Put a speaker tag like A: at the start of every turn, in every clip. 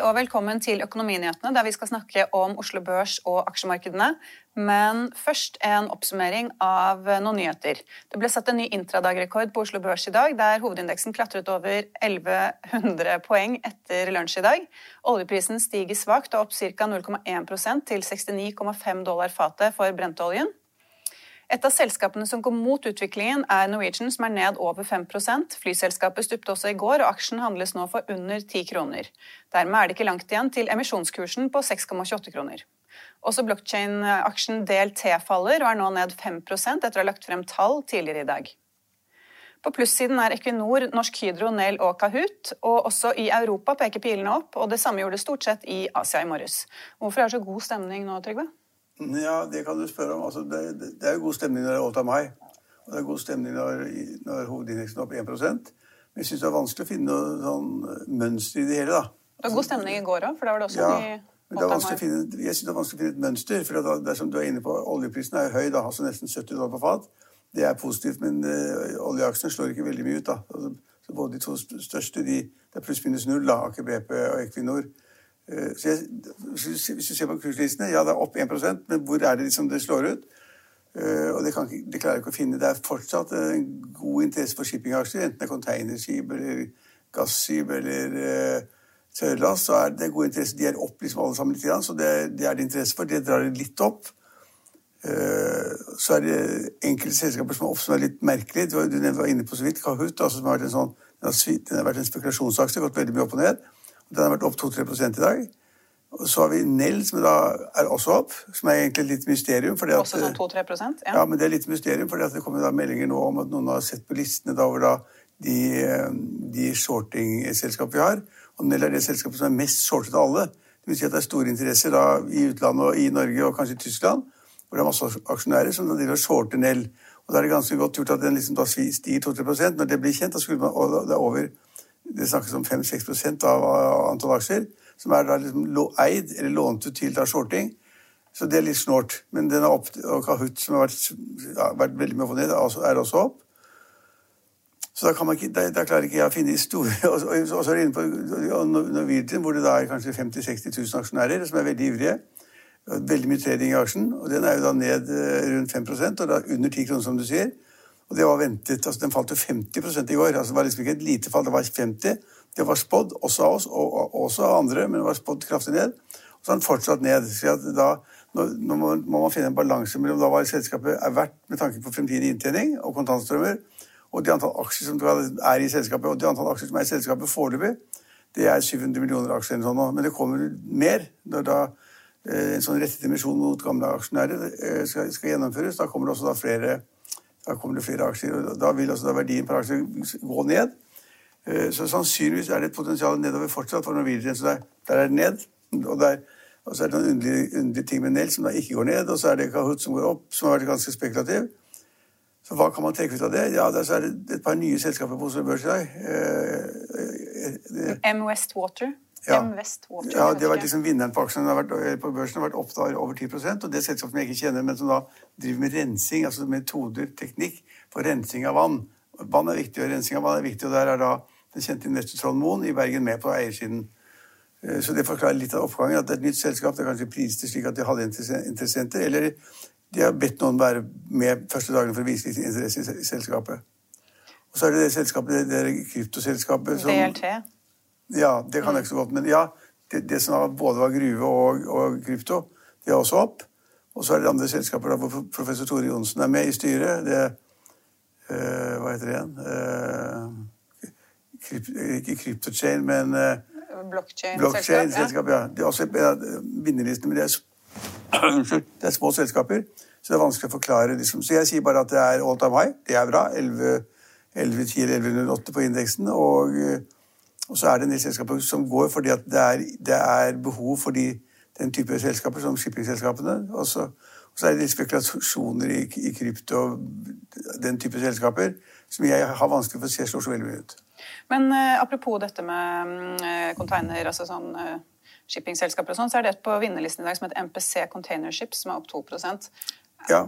A: Og velkommen til Økonominyhetene, der vi skal snakke om Oslo Børs og aksjemarkedene. Men først en oppsummering av noen nyheter. Det ble satt en ny intradagrekord på Oslo Børs i dag, der hovedindeksen klatret over 1100 poeng etter lunsj i dag. Oljeprisen stiger svakt og opp ca. 0,1% til 69,5 dollar fatet for brentoljen. Et av selskapene som går mot utviklingen, er Norwegian, som er ned over 5 Flyselskapet stupte også i går, og aksjen handles nå for under 10 kroner. Dermed er det ikke langt igjen til emisjonskursen på 6,28 kroner. Også blockchain-aksjen DLT faller og er nå ned 5 etter å ha lagt frem tall tidligere i dag. På plussiden er Equinor, Norsk Hydro, Nel og Kahoot. Og også i Europa peker pilene opp, og det samme gjorde det stort sett i Asia i morges. Hvorfor er det så god stemning nå, Trygve?
B: Ja, det kan du spørre om. Altså, det, det, er jo god stemning når det er all time high. Og det er god stemning når, når hovedindeksen er opp 1% Men jeg syns det er vanskelig å finne noe sånn mønster i det hele. da.
A: Det var god stemning i går òg, for da var det også
B: ja,
A: mye
B: men det er vanskelig å finne, Jeg syns det er vanskelig å finne et mønster. for det, det er som du er inne på, Oljeprisen er høy, da, altså nesten 70 dollar på fat. Det er positivt, men uh, oljeaksjene slår ikke veldig mye ut. da. Altså, så både de to største de, det er pluss-minus null, da, Aker BP og Equinor. Eh, så jeg, hvis du ser på kurslistene, ja, det er opp 1% men hvor er det liksom det slår ut? Eh, og det, kan, det klarer jeg ikke å finne. Det er fortsatt en god interesse for shippingaksjer, enten det er containerskip eller gasskip eller tørrlast, så er det god interesse. De er opp liksom alle sammen litt, så det, det er det interesse for. Det drar det litt opp. Så er det enkelte selskaper som er opp som er litt merkelig. Du, du var inne på så vidt Kahoot, altså, som har vært en, sånn, den har vært en spekulasjonsaksje, gått veldig mye opp og ned. Den har vært opp 2-3 i dag. Og så har vi Nell, som da er også opp, som er egentlig litt mysterium. At,
A: også sånn 2-3 ja.
B: ja. men det er litt mysterium, for det kommer da meldinger nå om at noen har sett på listene da, over da de, de shorting-selskapene vi har. Og Nell er det selskapet som er mest shortet av alle. Det vil si at det er store interesser da, i utlandet og i Norge og kanskje i Tyskland, hvor det er masse aksjonærer som driver og shorter Nell. Og da er det ganske godt gjort at den liksom da stiger 2-3% Når det blir kjent, da skulle man, og det er over det snakkes om 5-6% av antall aksjer, som er da liksom eid eller lånt ut til shorting. Så det er litt snålt. Men den er opp, og Kahoot, som har vært, ja, vært veldig mye å få ned, er også opp. Så da, ikke, da, da klarer ikke jeg å finne historie. Og så er det inne på Norwegian, hvor det da er kanskje 50 000-60 000 aksjonærer som er veldig ivrige. Veldig mye trading i aksjen, og den er jo da ned eh, rundt 5% og da under 10 kroner, som du sier. Og det var ventet. altså Den falt jo 50 i går. altså Det var liksom ikke et lite fall, det var 50 Det var spådd, også av oss, og også av andre, men det var spådd kraftig ned. Og så har den fortsatt ned. så da, nå, nå må, man finne en balanse mellom hva selskapet er verdt med tanke på fremtidig inntjening og kontantstrømmer, og de antall aksjer som er i selskapet, og de antall aksjer som er i selskapet foreløpig. Det er 700 millioner aksjer eller sånn men det kommer mer når da eh, en sånn rettet emisjon mot gamle aksjonærer eh, skal, skal, gjennomføres. Da kommer det også da flere da kommer det flere aksjer. og Da vil altså da verdien per aksje gå ned. Eh, så sannsynligvis er det et potensial nedover fortsatt for Norwegian. Så der, der er det ned. Og, der, og så er det noen underlige, underlige ting med Nell som da ikke går ned. Og så er det Kahoot som går opp, som har vært ganske spekulativ. Så hva kan man trekke ut av det? Ja, der så er det et par nye selskaper på Oslo Børs i dag.
A: Eh, eh, M West Water.
B: Ja, ja det har vært liksom vinneren på aksjen på børsen har vært opp over 10% og det selskapet som jeg ikke kjenner, men som da driver med rensing, altså metoder, teknikk for rensing av vann. Vann er viktig, og rensing av vann er viktig, og der er da den kjente investor Trond Moen i Bergen med på eiersiden. Eh, så det forklarer litt av oppgangen. At det er et nytt selskap. Det er kanskje priset slik at de hadde interessenter. Eller De har bedt noen være med første dagene for å vise litt interesse i selskapet. Og så er det det selskapet, det, det kryptoselskapet som
A: DLT?
B: Ja, det kan jeg ikke så godt, men ja. Det, det som både var gruve og, og krypto, det er også opp. Og så er det andre selskaper der hvor professor Tore Johnsen er med i styret. Det øh, Hva heter det igjen? Øh, krypt, ikke CryptoChain, men øh,
A: Blockchain-selskap.
B: ja. Det er også ja, vinnerlisten, men det er, det er små selskaper. Så det er vanskelig å forklare. Liksom. Så jeg sier bare at det er all time high. Det er bra. 1110 eller 1108 på indeksen. Og, og, så er det en del selskaper som går fordi at det er, det er behov for de, den type selskaper som shippingselskapene. Og så, og så er det spekulasjoner i, i krypto og den type selskaper som jeg har vanskelig for å se slår så veldig mye ut.
A: Men uh, apropos dette med uh, container, altså sånn uh, shippingselskaper og sånn, så er det et på vinnerlisten i dag som heter MPC Containership, som er opp 2%
B: Ja,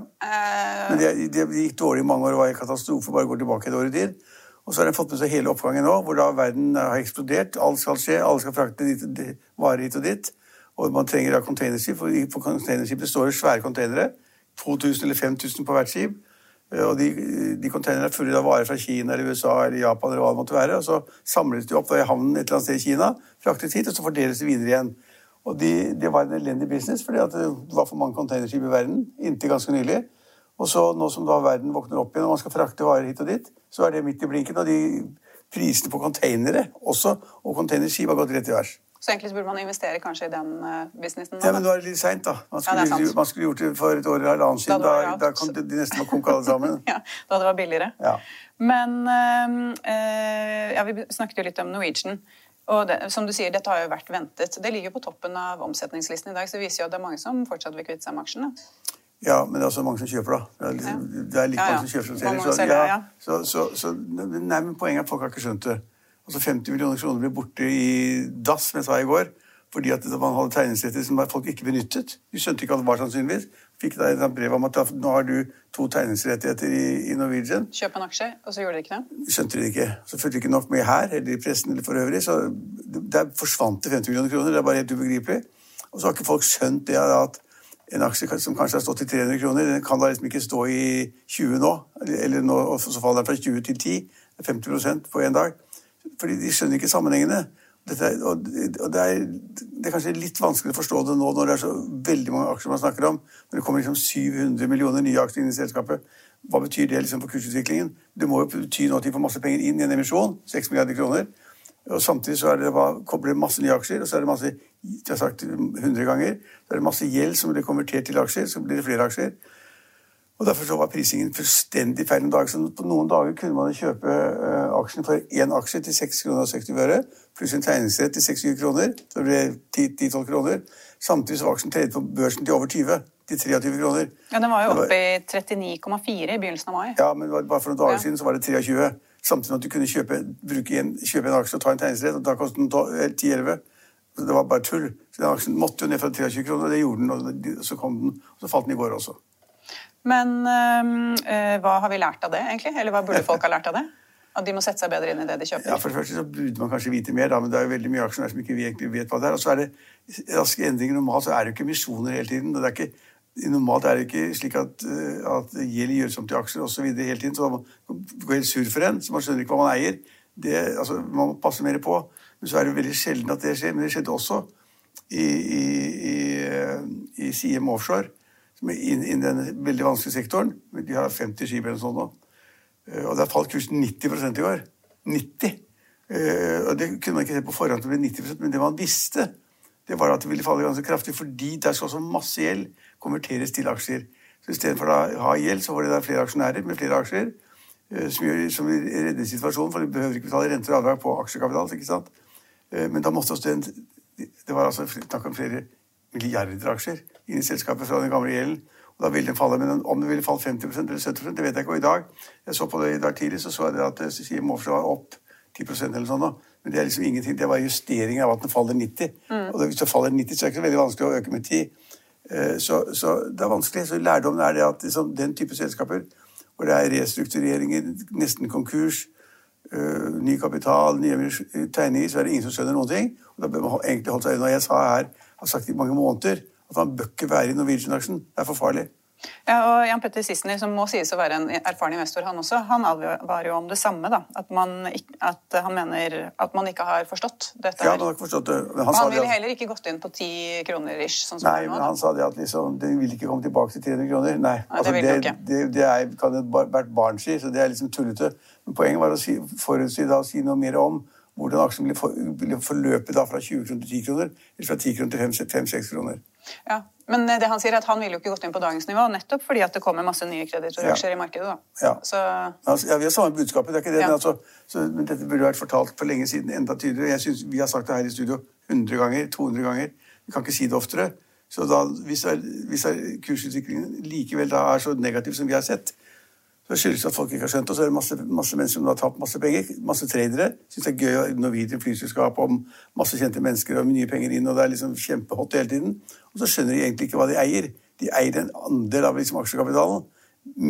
B: men det, det, gikk dårlig i mange år og var en katastrofe. Bare går tilbake et år i tid. Og så har den fått med seg hele oppgangen nå, hvor da verden har eksplodert. Alt skal skje, alle skal frakte dit, varer hit og dit. Og man trenger da containerskip, for på containerskipet står det svære containere. 2000 eller 5000 på hvert skip. Eh, og de, de containerne er fulle av varer fra Kina eller USA eller Japan. eller hva det måtte være, og Så samles de opp da i havnen et eller annet sted i Kina, fraktes hit, og så fordeles de videre igjen. Og de, Det var en elendig business, fordi det var for mange containerskip i verden inntil ganske nylig. Og så nå som da verden våkner opp igjen og man skal frakte varer hit og dit, så er det midt i blinken. Og de prisene på containere også, og containerskip har gått rett i værs.
A: Så egentlig burde man investere kanskje i den businessen nå?
B: Ja, men nå er det litt seint, da. Man skulle, ja, man skulle, gjort det for et år eller halvannet siden. Da, da, da kom de nesten var konk alle sammen.
A: ja, Da det var billigere.
B: Ja.
A: Men uh, ja, vi snakket jo litt om Norwegian. Og det, som du sier, dette har jo vært ventet. Det ligger jo på toppen av omsetningslisten i dag, så det viser jo at det er mange som fortsatt vil kvitte seg med aksjene.
B: Ja, men det er også mange som kjøper, da. Det er, litt, det er litt mange som kjøper som selger. Så, ja, så, så, så, nei, men poenget er at folk har ikke skjønt det. Altså 50 millioner kroner blir borte i dass, som jeg sa i går fordi at man hadde tegningsretter som folk ikke benyttet. De skjønte ikke hva det var, sannsynligvis. Fikk da et brev om at nå har du to tegningsrettigheter i, i, Norwegian.
A: Kjøp en aksje, og så gjorde de ikke det?
B: Skjønte de ikke. Så fulgte de ikke nok med her eller i pressen eller for øvrig. Så der forsvant det 50 millioner kroner. Det er bare helt ubegripelig. Og så har ikke folk skjønt det at en aksje som kanskje har stått i 300 kroner, den kan da liksom ikke stå i 20 nå. Eller nå, så faller den fra 20 til 10. 50% på én dag. Fordi de skjønner ikke sammenhengene. Og, og det, er, det, er, kanskje litt vanskelig å forstå det nå når det er så veldig mange aksjer man snakker om. Når det kommer liksom 700 millioner nye aksjer inn i selskapet. Hva betyr det liksom for kursutviklingen? Det må jo bety nå at de får masse penger inn i en emisjon. 6 milliarder kroner. Og Samtidig så er det bare, kobler masse nye aksjer, og så er det masse jeg har sagt 100 ganger, så er det masse gjeld som blir konvertert til aksjer. Så blir det flere aksjer. Og Derfor så var prisingen fullstendig feil en dag. Så på noen dager kunne man kjøpe uh, aksjen for én aksje til 6 kroner og 60 øre, pluss en tegningsrett til 6-7 kroner. Så det ble 10-12 kroner. Samtidig så var aksjen tredje på børsen til over 20. Til 23 kroner.
A: Ja, Den var jo oppe i 39,4 i begynnelsen av mai.
B: Ja, men bare for noen dager ja. siden så var det 23. Samtidig at du kunne kjøpe, en, kjøpe en aksje og ta en tegningsrett, og da kostet den 10-11. Det var bare tull. Så den aksjen måtte jo ned fra 23 kroner, og det gjorde den, og så kom den. Og så falt den i går også.
A: Men øh, hva har vi lært av det, egentlig? Eller hva burde folk ha lært av det? At de må sette seg bedre inn i det de kjøper?
B: Ja, For det første så burde man kanskje vite mer, da, men det er jo veldig mye aksjonærer som ikke egentlig vet hva det er. Og så er det raske endringer. Normalt så er det jo ikke misjoner hele tiden. og det er ikke Normalt er det ikke slik at, at gjeld gjøres om til aksjer osv. hele tiden. Så man går helt sur for en, så man skjønner ikke hva man eier. Det, altså, man må passe mer på. Men så er det veldig sjelden at det skjer. Men det skjedde også i, i, i, i CM Offshore innen den veldig vanskelige sektoren. De har 50 skip eller sånn nå. Og og der falt kursen 90% i år. 90 eh, Og det kunne man ikke se på forhånd til det ble 90% men det man visste, det var at det ville falle ganske kraftig, fordi der skal også masse gjeld konverteres til aksjer. Så Istedenfor å ha gjeld, så var det der flere aksjonærer med flere aksjer eh, som, gjør, som redder situasjonen, for de behøver ikke betale renter og avdrag på aksjekapital. ikke sant? Men da måtte også den Det var altså snakk om flere milliarder aksjer inn i selskapet fra den gamle gjelden. Og da ville den falle, men Om den ville falt 50% eller 70 det vet jeg ikke. Og i dag jeg så på det i dag tidlig, så så jeg det at Cecilie Morse var opp 10% eller sånn. da. Men det er liksom ingenting. Det var justeringen av at den faller 90. Mm. Og hvis den faller 90, så er det ikke så veldig vanskelig å øke med 10. Eh, så, så det er vanskelig. Så lærdommen er det at liksom, den type selskaper hvor det er restruktureringer, nesten konkurs, øh, ny kapital, nye tegninger, så er det ingen som skjønner noen ting. Og da bør man egentlig holde seg unna. Jeg sa her har sagt i mange måneder at man bør ikke være i Norwegian-aksjen. Det er for farlig.
A: Ja, og Jan Petter Sissener, som må sies å være en erfaren investor, han også, han advarer jo om det samme. da, At, man, at han mener at man ikke har forstått dette.
B: Ja, man har ikke forstått det. Men
A: han, han ville
B: at-
A: heller ikke gått inn på ti kroner ish. sånn som
B: Nei,
A: nå,
B: men han sa det at liksom, den vil ikke komme tilbake til 300 kroner. Nei, altså,
A: det
B: det, det, det er, kan hvert barn si, så det er liksom tullete. Men poenget var å si, forutsi da, å si noe mer om hvordan aksjen ville, for, ville forløpe da fra 20 kroner til 10 kroner, eller fra 10 kroner til 5-6 kroner.
A: Ja, Men det han sier er at han ville jo ikke gått inn på dagens nivå, nettopp fordi at det kommer masse nye kreditoraksjer
B: Ja.
A: i markedet. da.
B: Ja.
A: Så
B: Altså, ja, Vi har samme budskapet, det er ikke det,
A: Ja.
B: men, altså, så, men dette burde vært fortalt for lenge siden enda tydeligere. Jeg synes, Vi har sagt det her i studio 100 ganger, 200 ganger. Vi kan ikke si det oftere. Så da, hvis, hvis kursutviklingen likevel da er så negativ som vi har sett, så skyldes det at folk ikke har skjønt det. Og så er det masse, masse mennesker som har tapt masse penger. Masse tradere. Syns det er gøy å Norwegian flyselskap om masse kjente mennesker og mye penger inn, og det er liksom kjempehot hele tiden. Og så skjønner de egentlig ikke hva de eier. De eier en andel av liksom aksjekapitalen.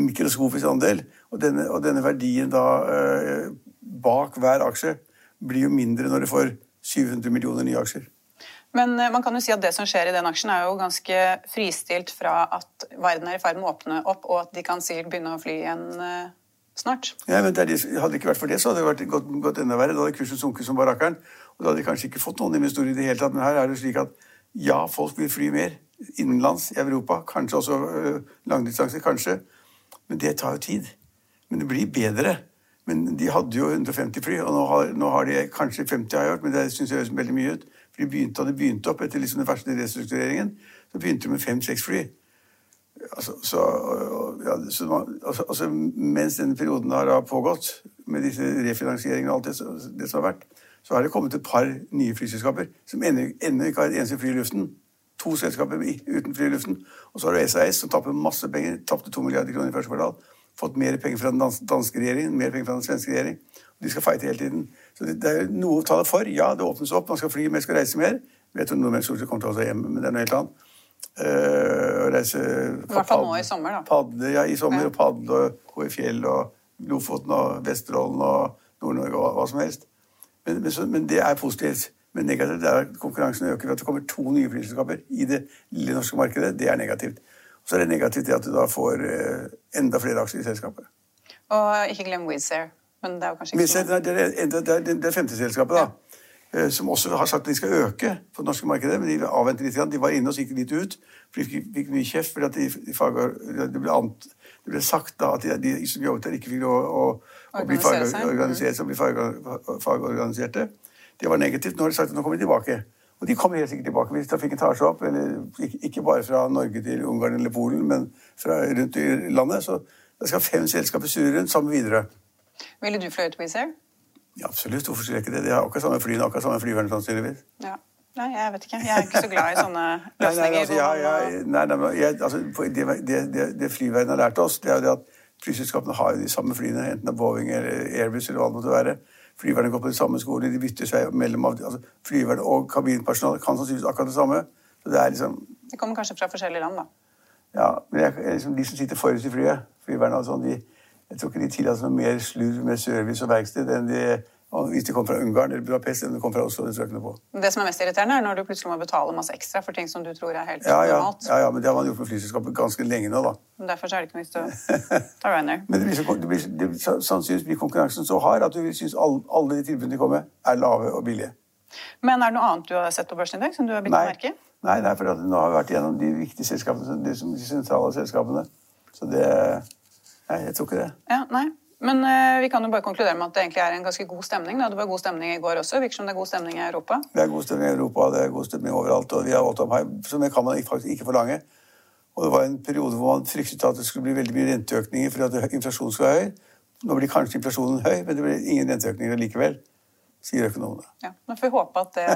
B: Mikroskopisk andel. Og denne, og denne verdien da eh, bak hver aksje blir jo mindre når du får 700 millioner nye aksjer.
A: Men eh, man kan jo si at det som skjer i den aksjen, er jo ganske fristilt fra at verden er i ferd med å åpne opp, og at de kan sikkert begynne å fly igjen eh, snart.
B: Ja, men det Hadde det ikke vært for det, så hadde det vært gått, gått enda verre. Da hadde kursen sunket som barakkeren. Og da hadde de kanskje ikke fått noen investorer i det hele tatt. Men her er det slik at ja, folk vil fly mer innenlands i Europa. Kanskje også øh, langdistanse, kanskje. Men det tar jo tid. Men det blir bedre. Men de hadde jo 150 fly, og nå har, nå har de kanskje 50, har jeg hørt, men det syns jeg høres veldig mye ut. For de begynte, da de begynte opp etter liksom den verste restruktureringen, så begynte de med fem-seks fly. Altså, så, ja, så man, altså, altså, mens denne perioden har pågått, med disse refinansieringene og alt det, det som har vært, så har det kommet et par nye flyselskaper som ennå ikke har et eneste fly i luften. To selskaper uten fly i luften. Og så har du SAS, som tapper masse penger. Tapte to milliarder kroner i første kvartal. Fått mer penger fra den danske regjeringen, mer penger fra den svenske regjering. De skal fighte hele tiden. Så det, det er noe å ta det for. Ja, det åpnes opp, man skal fly mer, skal reise mer. Vet du, nordmenn stort sett kommer til å hjemme, men det er noe helt annet. Uh, reise
A: I hvert fall nå i sommer, da.
B: Padle, ja, i sommer,
A: Ja.
B: og padle og gå i fjell og Lofoten og Vesterålen og Nord-Norge og hva som helst. Men, men, så, men det er positivt. Men negativt er at konkurransen øker ved at det kommer to nye flyselskaper i det lille norske markedet. Det er negativt. Og så er det negativt det at du da får eh, enda flere aksjer i selskapet.
A: Og ikke glem Wizz Air. Men det er jo kanskje ikke så
B: det det, det, er det femte selskapet, da. Ja. Som også har sagt at de skal øke på det norske markedet, men de avventer litt. De var inne og så gikk litt ut. For de fikk, mye kjeft fordi at de, de fag, det, ble ant, det ble sagt da at de, de som jobbet der, ikke fikk lov å, å bli fagorganisert mm. fag- fagorganiserte. Det var negativt. Nå har de sagt at nå kommer de tilbake. Og de kommer helt sikkert tilbake hvis trafikken tar seg opp. Eller ikke bare fra Norge til Ungarn eller Polen, men fra rundt i landet. Så da skal fem selskaper surre rundt sammen videre.
A: Ville du fløyet Wizz Air?
B: Ja, absolutt. Hvorfor skulle jeg ikke det? De har akkurat samme flyene, akkurat samme flyverne sannsynligvis.
A: Ja. Nei, jeg vet ikke. Jeg er ikke så glad i sånne løsninger.
B: det, det, det, det flyverden har lært oss, det er jo det at flyselskapene har jo de samme flyene, enten det er Boeing eller Airbus eller hva det måtte være. Flyverne går på de samme skolene, de bytter seg mellom altså, Flyverne og kabinpersonale kan sannsynligvis akkurat det samme. Så det er liksom
A: Det kommer kanskje fra forskjellige land, da.
B: Ja, men jeg, jeg, liksom, de som sitter forrest i flyet, flyverne og sånn, de, jeg tror ikke de tillater noe mer slurv med service og verksted enn de hvis de kommer fra Ungarn eller Budapest eller om de kommer fra Oslo. Det tror jeg ikke noe på.
A: Det som er mest irriterende, er når du plutselig må betale masse ekstra for ting som du tror er helt
B: Ja, ja,
A: normalt.
B: ja, ja, men det har man gjort med flyselskapet ganske lenge nå, da.
A: Derfor er det ikke noe vits i å ta Ryanair.
B: Men det blir, så, det blir, det blir, sannsynligvis blir konkurransen så hard at du vil synes alle, alle de tilbudene de kommer er lave og billige.
A: Men er det noe annet du har sett på børsindeks som du har begynt
B: å
A: merke
B: nei, nei for nå har vi vært gjennom de viktige selskapene, de, de sentrale selskapene. Så det Nei, jeg tror ikke det.
A: Ja, nei. Men eh, vi kan jo bare konkludere med at det egentlig er en ganske god stemning. Da. Det var god stemning i går også. Virker som det er god stemning i Europa.
B: Det er god stemning i Europa, det er god stemning overalt, og vi har all time high, så det kan man faktisk ikke forlange. Og det var en periode hvor man fryktet at det skulle bli veldig mye renteøkninger fordi at inflasjonen skulle være høy. Nå blir kanskje inflasjonen høy, men det blir ingen renteøkninger likevel, sier økonomene.
A: Ja, Nå får vi håpe at det,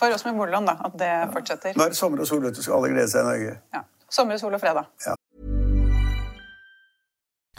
A: for oss med boliglån, da, at det fortsetter.
B: Nå er det sommer og sol, vet du, skal alle glede seg i Norge.
A: Ja. Sommer, sol og fredag.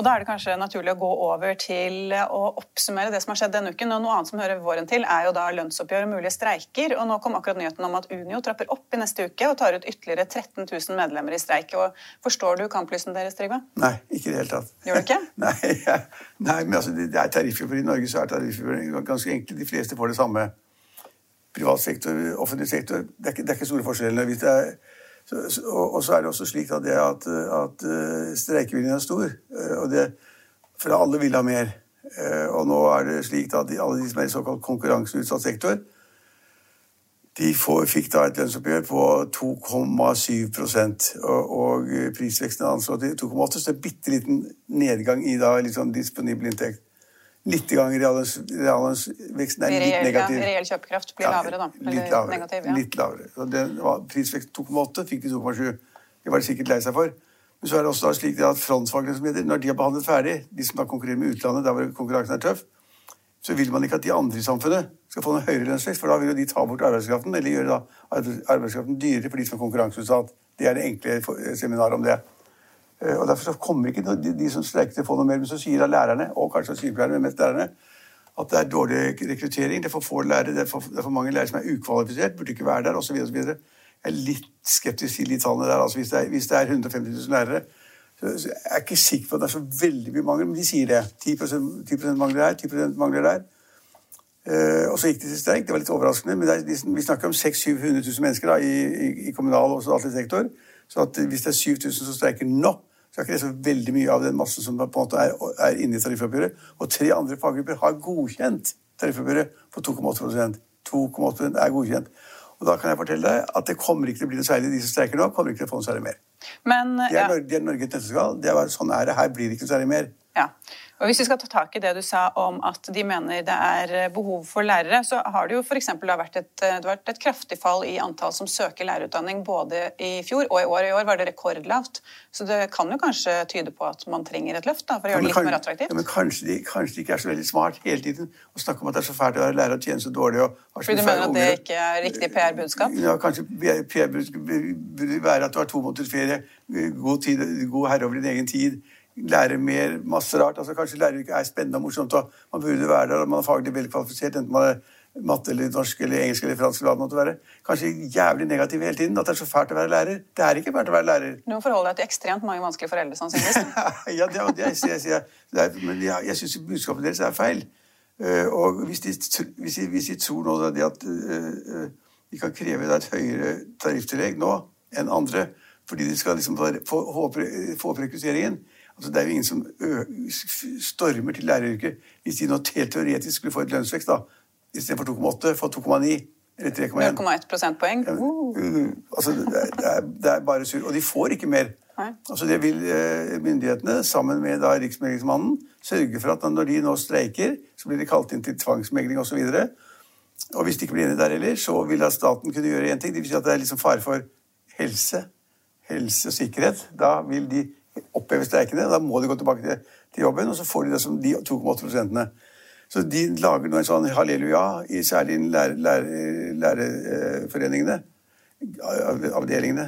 A: Og Da er det kanskje naturlig å gå over til å oppsummere det som har skjedd denne uken. og Noe annet som hører våren til, er jo da lønnsoppgjør og mulige streiker. og Nå kom akkurat nyheten om at Unio trapper opp i neste uke og tar ut ytterligere 13 000 medlemmer i streik. og Forstår du kamplysten deres, Trygve?
B: Nei, ikke i det hele tatt.
A: Gjør du ikke?
B: nei, nei, men altså, det er tariffoppgjør i Norge, så er tariffer ganske enkelt. De fleste får det samme. Privat sektor, offentlig sektor. Det er ikke, det er ikke store forskjeller. Hvis det er og, så er det også slik at, at, at uh, streikeviljen er stor. Uh, og det, for alle vil ha mer. Uh, og nå er det slik at alle de som er i såkalt konkurranseutsatt sektor, de får, fikk da et lønnsoppgjør på 2,7 og, og prisveksten er anslått til 2,8 så det er en bitte liten nedgang i da, liksom, disponibel inntekt. Litt reallønnsveksten er litt negativ.
A: Reell kjøpekraft blir lavere, da.
B: Eller litt lavere. Negativ, ja. Litt lavere. Så det var prisvekst 2,8, fikk de 2,7. Det var de sikkert lei seg for. Men så er det også slik at frontfagene som heter, når de har behandlet ferdig, de som da konkurrerer med utlandet, der hvor konkurransen er tøff, så vil man ikke at de andre i samfunnet skal få noe høyere lønnsvekst, for da vil jo de ta bort arbeidskraften, eller gjøre arbeidskraften dyrere for de som er konkurranseutsatt. Det er det enkle seminaret om det. Eh, og Derfor kommer ikke de, de som streiker til å få noe mer. Men så sier lærerne, og kanskje sykepleierne, men mest lærerne, at det er dårlig rekruttering. Det er for få lærere, det er for, det er for mange lærere som er ukvalifisert, burde ikke være der, osv. Jeg er litt skeptisk til de tallene der. altså Hvis det er, hvis det er 150 000 lærere, så, jeg er ikke sikker på at det er så veldig mye mangler, men de sier det. 10%, 10 mangler der, 10 mangler der. Og så gikk de til streik. Det var litt overraskende. Men er, vi snakker om 600 000-700 000 mennesker da, i, i, kommunal og statlig sektor. Så hvis det er 7000 som streiker nå, så er ikke det så veldig mye av den massen som på en måte er, er inne i tariffoppgjøret. Og tre andre faggrupper har godkjent tariffoppgjøret på 2,8% 2,8 er godkjent. Og da kan jeg fortelle deg at det kommer ikke til å bli noe særlig. De som streiker nå, kommer ikke til å få noe særlig mer.
A: Men,
B: det, er, ja. det er Norge et nøtteskall. Sånn er det. Her blir det ikke noe særlig mer.
A: Ja. Og Hvis vi skal ta tak i det du sa om at de mener det er eh, behov for lærere, så har det jo f.eks. vært et, eh, vært et kraftig fall i antall som søker lærerutdanning både i fjor og i år. I år var det rekordlavt. Så det kan jo kanskje tyde på at man trenger et løft da, for å gjøre det litt mer attraktivt?
B: Ja, men kanskje de, kanskje de, ikke er så veldig smart hele tiden å snakke om at det er så fælt å være lærer og tjene så dårlig. Og
A: Fordi du mener at det ikke er riktig PR-budskap?
B: Ja, kanskje PR-budskap burde være at du har to måneders ferie, god, tid, god herre over din egen tid lære mer, masse rart. Altså, kanskje læreryrket er spennende og morsomt, og man burde være der, og man er faglig velkvalifisert, enten man er matte eller norsk eller engelsk eller fransk. eller hva det måtte være. Kanskje jævlig negativ hele tiden. At det er så fælt å være lærer. Det er ikke fælt å være lærer.
A: Du må forholde deg til ekstremt mange vanskelige foreldre, sannsynligvis.
B: ja, det, det, jeg, jeg, jeg, men jeg, jeg syns budskapet deres er feil. Uh, og hvis de, hvis, de, hvis de, tror nå det at uh, de kan kreve et høyere tarifftillegg nå enn andre fordi de skal liksom få, få opp rekrutteringen, Altså, det er jo ingen som stormer til læreryrket hvis de nå helt teoretisk skulle få et lønnsvekst da, istedenfor 2,8, få 2,9 eller 3,1.
A: 0,1 prosentpoeng?
B: Uh. Altså, det, er, det er bare surr. Og de får ikke mer. Altså, det vil myndighetene, sammen med da Riksmeglingsmannen, sørge for at når de nå streiker, så blir de kalt inn til tvangsmegling osv. Og, så og hvis de ikke blir enige der heller, så vil da staten kunne gjøre én ting. Det vil si at det er liksom fare for helse, helse og sikkerhet. Da vil de oppheve streikene. Da må de gå tilbake til, til, jobben, og så får de det som de 2,8 prosentene. Så de lager nå en sånn halleluja, i særlig lærerforeningene. avdelingene, avdelingene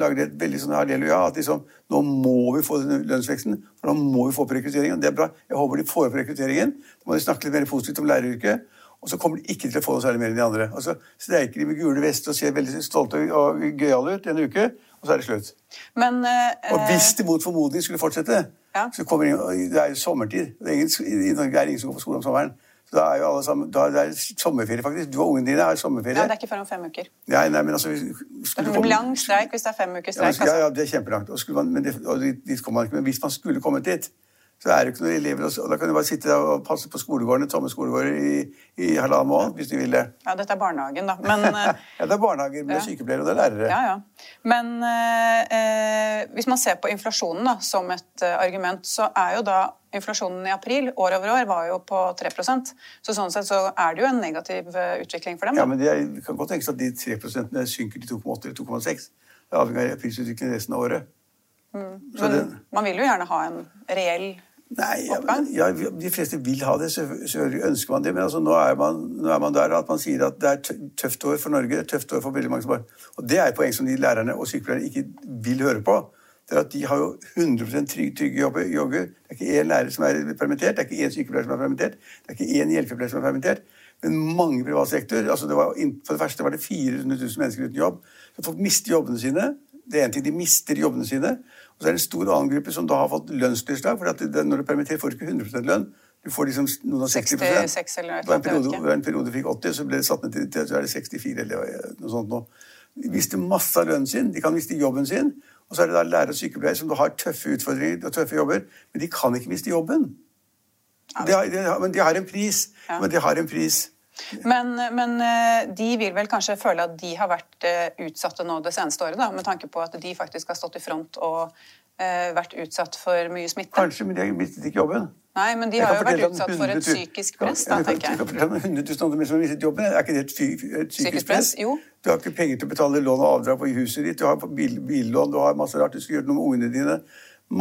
B: lagde et veldig sånn halleluja. At liksom, nå må vi få den lønnsveksten, for nå må vi få på rekrutteringen. Det er bra. Jeg håper de får opp rekrutteringen. Da må de snakke litt mer positivt om læreryrket. Og så kommer de ikke til å få noe særlig mer enn de andre. Og så streiker de med gule vester og ser veldig stolte og gøyale ut en uke, og så er det slutt.
A: Men, uh,
B: og hvis de mot formodning skulle fortsette, ja. så kommer de, det er jo sommertid. Ingen, I Norge er det ingen som går på skole om sommeren. Så da er jo alle sammen, da er det sommerferie, faktisk. Du og ungene dine har sommerferie.
A: Ja, Det er ikke før om fem uker.
B: Ja, nei, men altså...
A: Det er en lang streik hvis det er fem uker streik.
B: Ja, ja, altså. det er kjempelangt. Og, man, men det, og dit kommer man ikke. Men hvis man skulle kommet dit, så er det ikke noen elever, og Da kan du bare sitte og passe på skolegårdene, tomme skolegårder i, i halvannen måned hvis du vil det.
A: Ja, dette er barnehagen, da. Men,
B: ja, det er barnehager men det er sykepleiere, og det er lærere.
A: Ja, ja. Men eh, hvis man ser på inflasjonen da, som et uh, argument, så er jo da inflasjonen i april år over år var jo på 3% Så sånn sett så er det jo en negativ utvikling for dem. Da.
B: Ja, men det kan godt tenkes at de 3% synker til 2,8 eller 2,6. Det avhenger av prisutviklingen resten av året.
A: Mm. Men det, man vil jo gjerne ha en reell
B: Nei, ja, ja, De fleste vil ha det, selvfølgelig ønsker man det. Men altså, nå, er man, nå, er man, der at man sier at det er tøft år for Norge. tøft år for veldig mange som har. Og Det er et poeng som de lærerne og sykepleierne ikke vil høre på. Det er at De har jo 100 trygge, trygge jobber. Det er ikke én lærer som er permittert, det er ikke én sykepleier som er permittert, det er ikke én hjelpepleier som er permittert. Men mange privat sektor. altså det var, For det første var det 400 000 mennesker uten jobb. Så folk mister jobbene sine. Det er en ting, De mister jobbene sine. Og så er det en stor annen gruppe som da har fått lønnstilslag. for Når du permitterer, får du ikke 100% lønn. Du får liksom noen og 60
A: 66 eller
B: noe. En periode, en periode fikk 80, så ble det satt ned til, til så er det 64 eller noe sånt nå. De mister masse av lønnen sin, de kan miste jobben sin. Og så er det da lærere og sykepleiere som har tøffe utfordringer og tøffe jobber, men de kan ikke miste jobben. De har, de har, men de har en pris. Ja. Men de har en pris.
A: Men, men, eh, de vil vel kanskje føle at de har vært eh, utsatte nå det seneste året, da, med tanke på at de faktisk har stått i front og uh, vært utsatt for mye smitte?
B: Kanskje, men de har mistet ikke jobben.
A: Nei, men de har jo vært utsatt for et psykisk press, da, tenker jeg.
B: Jeg kan fortelle om 100 000 andre som har mistet jobben. Er ikke det et, et psykisk press?
A: Jo.
B: Du har ikke penger til å betale lån og avdrag på huset ditt, du har bil, billån, du har masse rart du skal gjøre noe med ungene dine.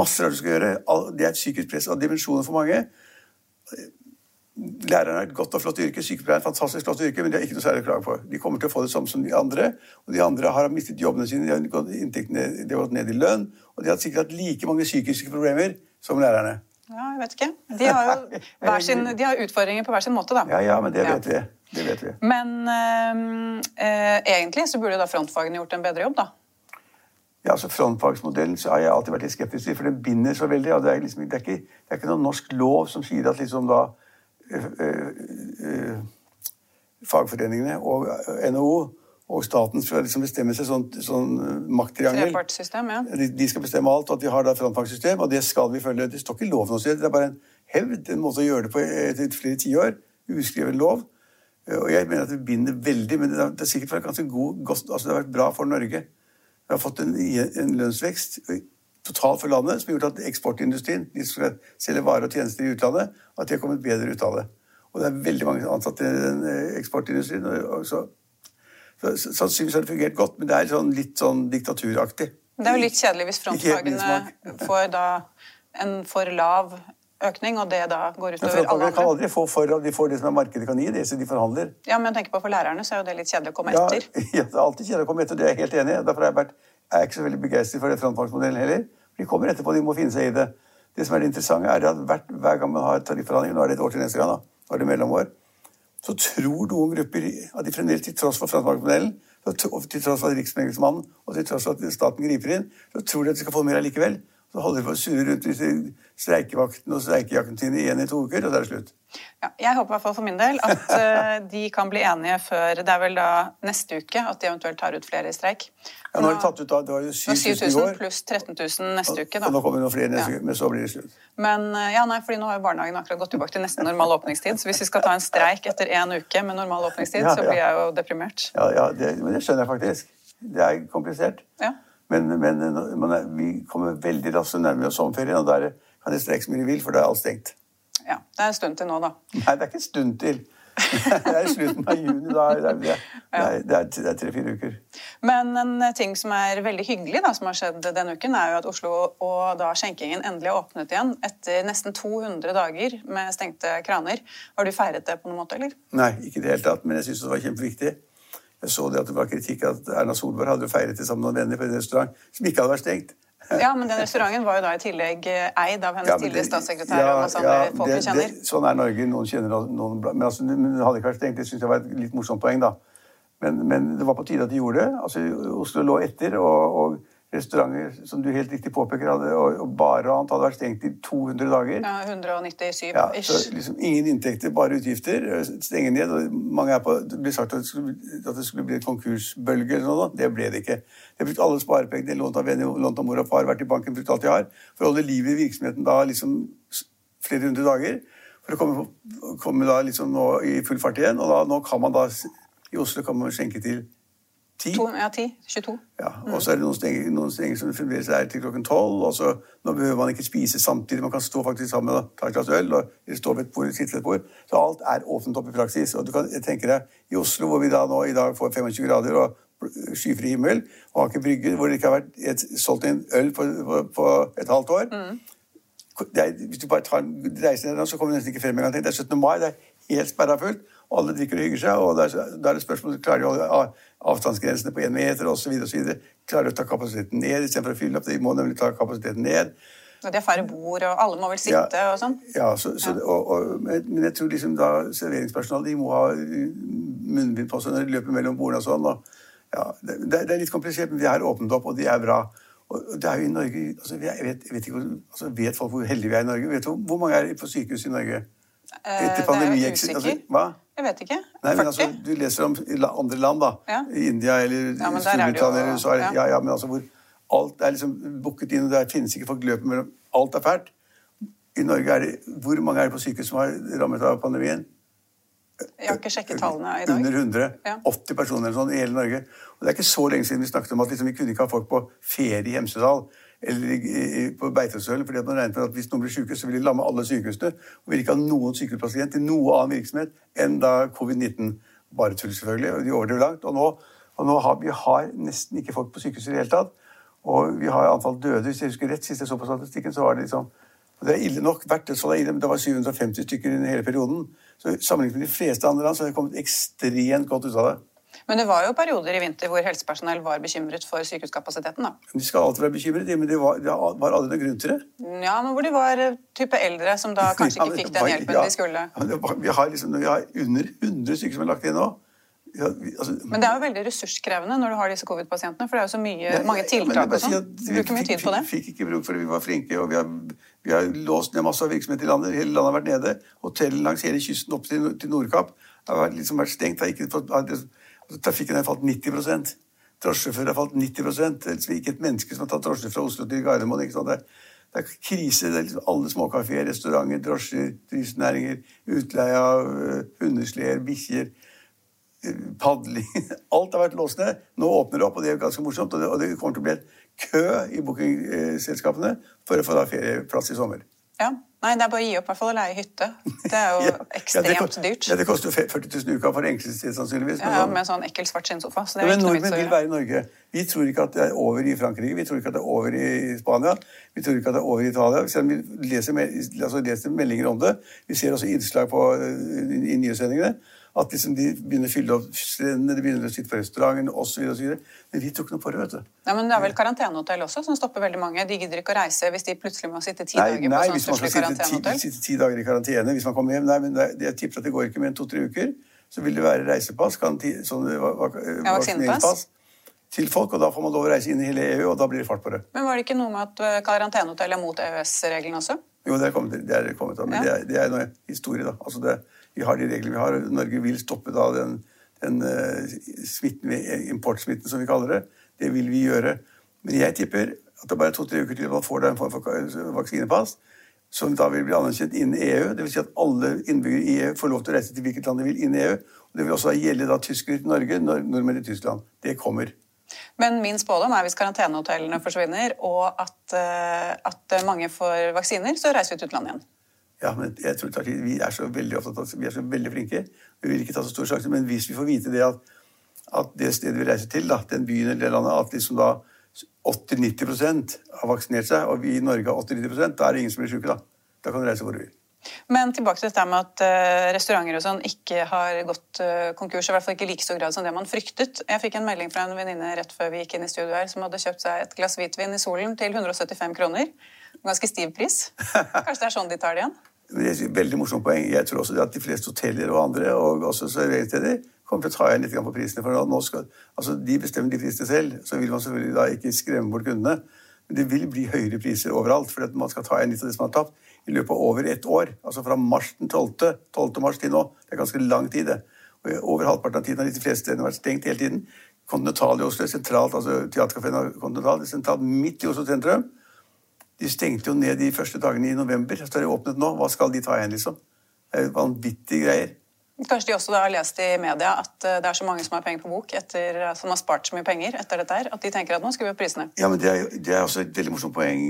B: Masse rart du skal gjøre. Det er et psykisk press av dimensjoner for mange. Læreren er et godt og flott yrke, sykepleieren er et fantastisk flott yrke, men de har ikke noe særlig å klage på. De kommer til å få det samme som de andre, og de andre har mistet jobbene sine, de har gått, ned, de har gått ned i lønn, og de har sikkert hatt like mange psykiske problemer som lærerne.
A: Ja, jeg vet ikke. De har jo sin, de har utfordringer på hver sin måte, da.
B: Ja, ja, men det vet ja. vi. Det vet vi.
A: Men øh, øh, egentlig så burde da frontfagene gjort en bedre jobb, da?
B: Ja, altså Frontfagsmodellen så har jeg alltid vært litt skeptisk til, for den binder så veldig. og Det er, liksom, det er, ikke, det er ikke noen norsk lov som sier at liksom da fagforeningene og NHO og staten skal liksom bestemme seg sånn, sånn makttriangel.
A: Ja.
B: De, de, skal bestemme alt, og at vi har da frontfagssystem, og det skal vi følge. Det står ikke i loven noe sted. Det er bare en hevd, en måte å gjøre det på etter flere tiår. Uskreven lov. Og jeg mener at det binder veldig, men det har sikkert vært ganske god, godt, altså det har vært bra for Norge. Vi har fått en, en lønnsvekst totalt for landet, som har gjort at eksportindustrien, de som skal selge varer og tjenester i utlandet, at de har kommet bedre ut av det. Og det er veldig mange ansatte i den eh, eksportindustrien. Og så, så, sannsynligvis har det fungert godt, men det er sånn, litt sånn diktaturaktig.
A: Det er jo litt kjedelig hvis frontfagene får da en for lav økning, og det da går utover alle andre.
B: kan aldri få for, de får det som markedet kan gi, det som de forhandler.
A: Ja, men tenk på For lærerne så er jo det litt kjedelig å komme etter.
B: Ja, det er alltid kjedelig å komme etter, det er jeg helt enig i. Derfor har jeg vært er ikke så veldig begeistret for det frontfagsmodellen heller. De kommer etterpå, de må finne seg i det. Det som er det interessante, er at hver, gang man har tarifforhandlinger, nå er det et år til neste gang, da, nå er det mellomår, så tror noen grupper at de fremdeles, til tross for franskmarkedsmodellen, til tross for Riksmeglingsmannen og til tross for at staten griper inn, så tror de at de skal få mer allikevel. Så holder de på å surre rundt disse streikevaktene og streikejakken sine igjen i to uker, og så er det slutt.
A: Ja, jeg håper i hvert fall for min del at uh, de kan bli enige før Det er vel da neste uke at de eventuelt tar ut flere i streik.
B: Ja, nå har de tatt ut, Det var jo 7000
A: i går. pluss 13 000 neste uke.
B: Da. Og nå kommer det noen flere neste ja. uke, men så blir det slutt.
A: Men uh, ja, nei, fordi nå har jo barnehagen akkurat gått tilbake til nesten normal åpningstid. Så hvis vi skal ta en streik etter én uke med normal åpningstid, ja, så blir jeg jo deprimert.
B: Ja, ja det, men det skjønner jeg faktisk. Det er komplisert.
A: Ja.
B: Men, men er, vi kommer veldig raskt nærmere sommerferien, og der kan det streke så mye de vil, for da er alt stengt.
A: Ja, Det er en stund til nå, da.
B: Nei, det er ikke en stund til. det er i slutten av juni. Da. Det er, det er, er tre-fire uker.
A: Men en ting som er veldig hyggelig da, som har skjedd denne uken, er jo at Oslo og da skjenkingen endelig har åpnet igjen etter nesten 200 dager med stengte kraner. Har du feiret det på noen måte, eller?
B: Nei, ikke i det hele tatt. Men jeg syns det var kjempeviktig. Jeg så det at det var kritikk at Erna Solberg hadde feiret det sammen med noen venner på en restaurant som ikke hadde vært stengt.
A: Ja, men den restauranten var jo da i tillegg eid av hennes
B: Ja,
A: tidligere statssekretær
B: ja,
A: og masse
B: ja,
A: andre folk
B: det-
A: kjenner.
B: det- sånn er Norge. Noen kjenner noen Men, altså, men det hadde ikke vært stengt. Det syns jeg var et litt morsomt poeng, da. Men, men det var på tide at de gjorde det. Altså, Oslo lå etter, og, og restauranter, som du helt riktig påpeker, hadde, og, og barer og annet hadde vært stengt i 200 dager.
A: Ja, 197
B: Ja,
A: ish.
B: så liksom Ingen inntekter, bare utgifter. Stenge ned. og mange er på, Det ble sagt at det skulle, at det skulle bli en konkursbølge. eller noe. Det ble det ikke. De har brukt alle sparepengene, lånt av venner, lånt av mor og far, vært i banken, brukt alt de har, for å holde liv i virksomheten da liksom flere hundre dager. For å komme, komme da liksom nå i full fart igjen. Og da, nå kan man da I Oslo kan man skjenke til ti.
A: To, ja, 10. 22.
B: Ja, og så er det noen stenger som fremdeles er til klokken tolv. og så Nå behøver man ikke spise samtidig, man kan stå faktisk sammen og ta et glass øl. og stå ved et bord, sitte ved et bord. Så alt er åpent opp i praksis. og du kan tenke deg, I Oslo, hvor vi da nå i dag får 25 grader og skyfri himmel, og Aker Brygge, hvor det ikke har vært et, solgt en øl på, på, på et halvt år det er, Hvis du bare tar en reise ned, så kommer du nesten ikke frem engang. Det er 17. mai, det er helt sperra fullt, og alle drikker og hygger seg. og Da er, er det spørsmål klarer de å holde avstandsgrensene på én meter osv. Klarer de å ta kapasiteten ned istedenfor å fylle opp? De må nemlig ta kapasiteten ned.
A: Og de har færre bord, og alle må vel sitte og sånn.
B: Ja, så, så, Og, og, men jeg tror liksom da serveringspersonalet de må ha munnbind på seg når de løper mellom bordene og sånn. Og, ja, det, det er litt komplisert, men vi har åpnet opp, og de er bra. Og det er jo i Norge altså, jeg, vet, jeg vet ikke altså, vet folk hvor heldige vi er i Norge? Vet du, hvor mange er på sykehus i Norge?
A: Eh,
B: Etter
A: det er usikker.
B: altså,
A: usikker.
B: hva?
A: Jeg vet ikke.
B: Nei,
A: 40?
B: altså, Du leser om andre land, da.
A: Ja.
B: I India eller
A: Ja, men det
B: Storbritannia eller USA.
A: ja.
B: Ja. ja, men altså hvor alt er liksom booket inn, og der finnes ikke folk løper mellom Alt er fælt. I Norge er det Hvor mange er det på sykehus som har rammet av pandemien?
A: Jeg har ikke sjekket tallene i dag.
B: Under 100.
A: Ja.
B: 80 personer eller sånn i hele Norge. Og Det er ikke så lenge siden vi snakket om at liksom, vi kunne ikke ha folk på ferie i Hemsedal eller på Beitostølen, fordi man regnet med at hvis noen blir syke, så vil de lamme alle sykehusene. Og vil ikke ha noen sykehusplass igjen til noe annen virksomhet enn da covid-19. Bare tull, selvfølgelig. og De overdrev langt. Og nå, og nå har vi har nesten ikke folk på sykehuset i det hele tatt. Og vi har antall døde. Hvis jeg husker rett, sist jeg så på statistikken, så var det liksom og Det er ille nok det, så er ille, men det var 750 stykker i hele perioden. Så Sammenlignet med de fleste andre land så har vi kommet ekstremt godt ut av det.
A: Men det var jo perioder i vinter hvor helsepersonell var bekymret for sykehuskapasiteten. da.
B: De skal alltid være bekymret, men det var, det var aldri noen grunn til det.
A: Ja, men hvor de var eh, type eldre som da kanskje ikke fikk den hjelpen
B: ja,
A: de skulle.
B: ja, var- vi, har liksom, vi har under 100 stykker som er lagt inn nå. Ja, vi, altså,
A: Men det er jo veldig ressurskrevende når du har disse covid-pasientene, for det er jo så mye,
B: ja,
A: mange
B: ja,
A: tiltak og sånn.
B: vi
A: bruker mye tid på det.
B: Fikk, fikk ikke bruk for det, vi var flinke, og vi har, vi har låst ned masse av virksomhet i landet. Hele landet har vært nede. Hotellene langs hele kysten opp til, til Nordkapp har vært, liksom vært stengt. Har ikke fått, har, trafikken har falt 90% Drosjesjåfører har falt 90 Det er liksom ikke et menneske som har tatt drosje fra Oslo til Gardermoen. ikke sant? Det er, det er krise. Det er liksom alle småkafeer, restauranter, drosjer, turistnæringer, utleie av uh, hundesleder, bikkjer padling Alt har vært låst ned. Nå åpner det opp, og det er ganske morsomt. Og det, og det kommer til å bli en kø i bookingselskapene for å få da ferieplass i sommer.
A: Ja. Nei, det er bare å gi opp, i hvert fall å leie hytte. Det er jo
B: Ja, ja, det
A: ekstremt dyrt.
B: Ja, Det koster jo 40 000 i uka for enkelte steder, sannsynligvis.
A: Ja,
B: men
A: ja,
B: sånn-
A: med sånn ekkel svart skinnsofa. Så det
B: men nordmenn vil være i Norge. Vi tror ikke at det er over i Frankrike, vi tror ikke at det er over i Spania, vi tror ikke at det er over i Italia. Selv om vi leser, altså leser meldinger om det. Vi ser også innslag på, eh, i, i nyhetssendingene. At liksom de begynner å fylle opp strendene, de begynner å sitte på restauranten osv. Men vi ikke noe på det. vet du.
A: Ja, men det er vel karantenehotell også som stopper veldig mange. De gidder ikke å reise hvis de plutselig må sitte ti
B: Nei,
A: dager
B: nei
A: på
B: hvis
A: sånn
B: man skal
A: nei,
B: sitte ti,
A: karantenehotell.
B: sitte ti dager i karantene hvis man kommer hjem. Nei, men det, jeg tipper at det går ikke mer enn to-tre uker. Så vil det være reisepass, sånn va- va-
A: vaksinepass.
B: til folk. Og da får man lov å reise inn i hele EU, og da blir det fart på det.
A: Men var det ikke noe med at eh, karantenehotell er mot EØS-reglene også?
B: Jo, det er kommet, det er kommet men
A: Ja.
B: det, er, det er noe historie, da. Altså det, vi har de reglene vi har. Norge vil stoppe da den, den eh, smitten, importsmitten, som vi kaller det. Det vil vi gjøre. Men jeg tipper at det bare er to-tre uker til man får en form for vaksinepass, som da vil bli anerkjent innen EU. Vil si at alle innbyggere i EU får lov til å reise til hvilket land de vil innen EU. Og det vil også gjelde da tyskere til Norge, nord nordmenn i Tyskland. Det kommer.
A: Men min spådom er hvis karantenehotellene forsvinner, og at, eh, at mange får vaksiner, så reiser vi til utlandet igjen.
B: Ja, men jeg tror tid. Vi er så veldig opptatt av Vi er så veldig flinke. Vi vil ikke ta så store sjanser. Men hvis vi får vite det at, at det stedet vi reiser til, da, den byen eller det landet, at liksom da 80-90% har vaksinert seg, og vi i Norge har 80-90 da er det ingen som blir syke, da. Da kan du reise hvor du vil.
A: Men tilbake til dette med at uh, restauranter og sånn ikke har gått uh, konkurs. I hvert fall ikke i like stor grad som det man fryktet. Jeg fikk en melding fra en venninne rett før vi gikk inn i studio her, som hadde kjøpt seg et glass hvitvin i solen til 175 kroner. Ganske stiv pris. Kanskje det er sånn de tar det igjen?
B: Det er veldig morsomt poeng. Jeg tror også at de fleste hoteller og andre og også serveringssteder kommer til å ta igjen litt på prisene. for nå skal, altså De bestemmer de prisene selv. Så vil man selvfølgelig da ikke skremme bort kundene. Men det vil bli høyere priser overalt, for man skal ta igjen litt av det som har tapt i løpet av over ett år. Altså fra mars den 12. 12. mars til nå. Det er ganske lang tid, det. Og over halvparten av tiden har de fleste stedene vært stengt hele tiden. Continental i Oslo er sentralt, altså Continental er sentralt midt i Oslo sentrum. De stengte jo ned de første dagene i november. Så er det åpnet nå. Hva skal de ta igjen, liksom? Det er vanvittige greier.
A: Kanskje de også har lest i media at eh, det er så mange som har penger på bok, etter, eh, som har spart så mye penger etter dette her, at de tenker at nå skal vi opp prisene.
B: Ja, men det er, det er også et veldig morsomt poeng,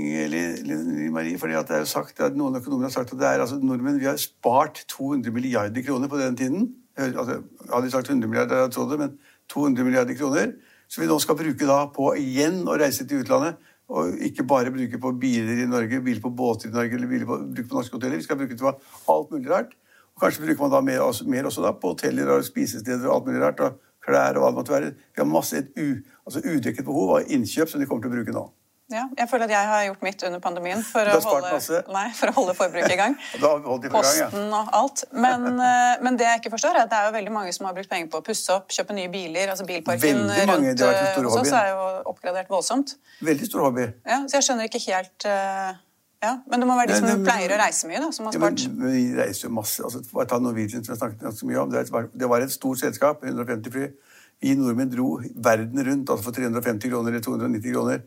B: Marie. fordi at det er jo sagt at Noen økonomer har sagt at det er altså nordmenn vi har spart 200 milliarder kroner på den tiden. Altså, hadde de sagt 100 milliarder, jeg trodde, men 200 milliarder kroner. Som vi nå skal bruke da på igjen å reise til utlandet. Og ikke bare bruke på biler i Norge, biler på båter i Norge eller biler på, bruke på norske hoteller. Vi skal bruke det på alt mulig rart. Kanskje bruker man da mer, også, mer også da, på hoteller og spisesteder og alt mulig rart. og klær og hva det måtte være. Vi har masse et u, altså udekket behov av innkjøp som de kommer til å bruke nå.
A: Ja, jeg føler at jeg har gjort mitt under pandemien for, å holde, nei, for å holde forbruket i gang. Posten og alt. Men, eh, men, det jeg ikke forstår, er at det er jo veldig mange som har brukt penger på å pusse opp, kjøpe nye biler. altså Bilparken rundt eh, hos oss er jo oppgradert voldsomt.
B: Veldig stor hobby.
A: Ja, Så jeg skjønner ikke helt uh, ja, Men det må være de som Nei, pleier å reise mye, da, som har spart? Ja,
B: men, vi reiser jo masse. altså Bare ta Norwegian, som jeg snakket ganske mye om. Det var et stort selskap, 150 fly. Vi nordmenn dro verden rundt altså for 350 kroner eller 290 kroner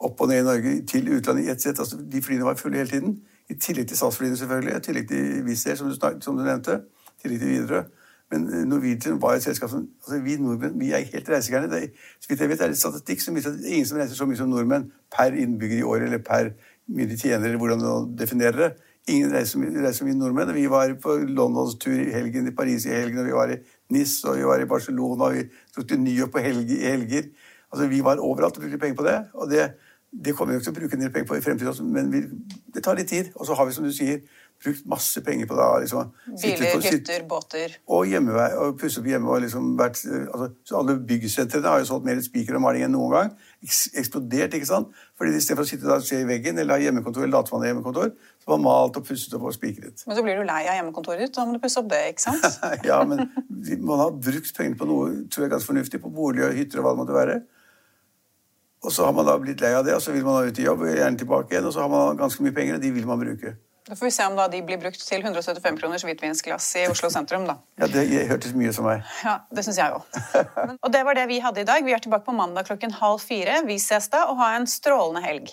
B: opp og ned i Norge til utlandet i ett sett. Altså, de flyene var fulle hele tiden. I tillegg til SAS-flyene, selvfølgelig. I tillegg til Wizz Air, som, som, du nevnte. I tillegg til Widerøe. Men eh, Norwegian var et selskap som altså Vi nordmenn vi er helt reisegærne. Så vidt jeg vet, er det statistikk som viser at det er ingen som reiser så mye som nordmenn per innbygger i året eller per mye de tjener, eller hvordan du definerer det. Ingen reiser, som vi nordmenn. Vi var på Londons tur i helgen, i Paris i helgen, og vi var i Nis, og vi var i Barcelona, og vi tok til New York på helger, helger. Altså, Vi var overalt og brukte penger på det. og det, det kommer vi ikke til å bruke en del penger på i fremtiden, men vi, det tar litt tid. Og så har vi, som du sier, brukt masse penger på det. Liksom,
A: Biler, hytter, båter.
B: Og hjemmevei, og pusse opp hjemme. liksom vært, altså, så Alle byggsentrene har jo solgt mer spiker og maling enn noen gang. Eksplodert, ikke sant? Fordi i stedet for å sitte og se i veggen eller ha hjemmekontor, eller late hjemmekontor, så var malt og pusset opp og spikret.
A: Men så blir du lei av hjemmekontoret ditt, da må du pusse opp det, ikke sant?
B: ja, men man har brukt pengene på noe tror jeg ganske fornuftig, på bolig og hytter og hva det måtte være. Og så har man da blitt lei av det, og så vil man da ut i jobb, gjerne tilbake igjen, og så har man ganske mye penger, og de vil man bruke.
A: Da får vi se om da de blir brukt til 175 kroners hvitvinsglass i Oslo sentrum. da.
B: Ja, Det hørtes mye som meg.
A: Ja, Det syns jeg òg. og det var det vi hadde i dag. Vi er tilbake på mandag klokken halv fire. Vi ses da, og ha en strålende helg.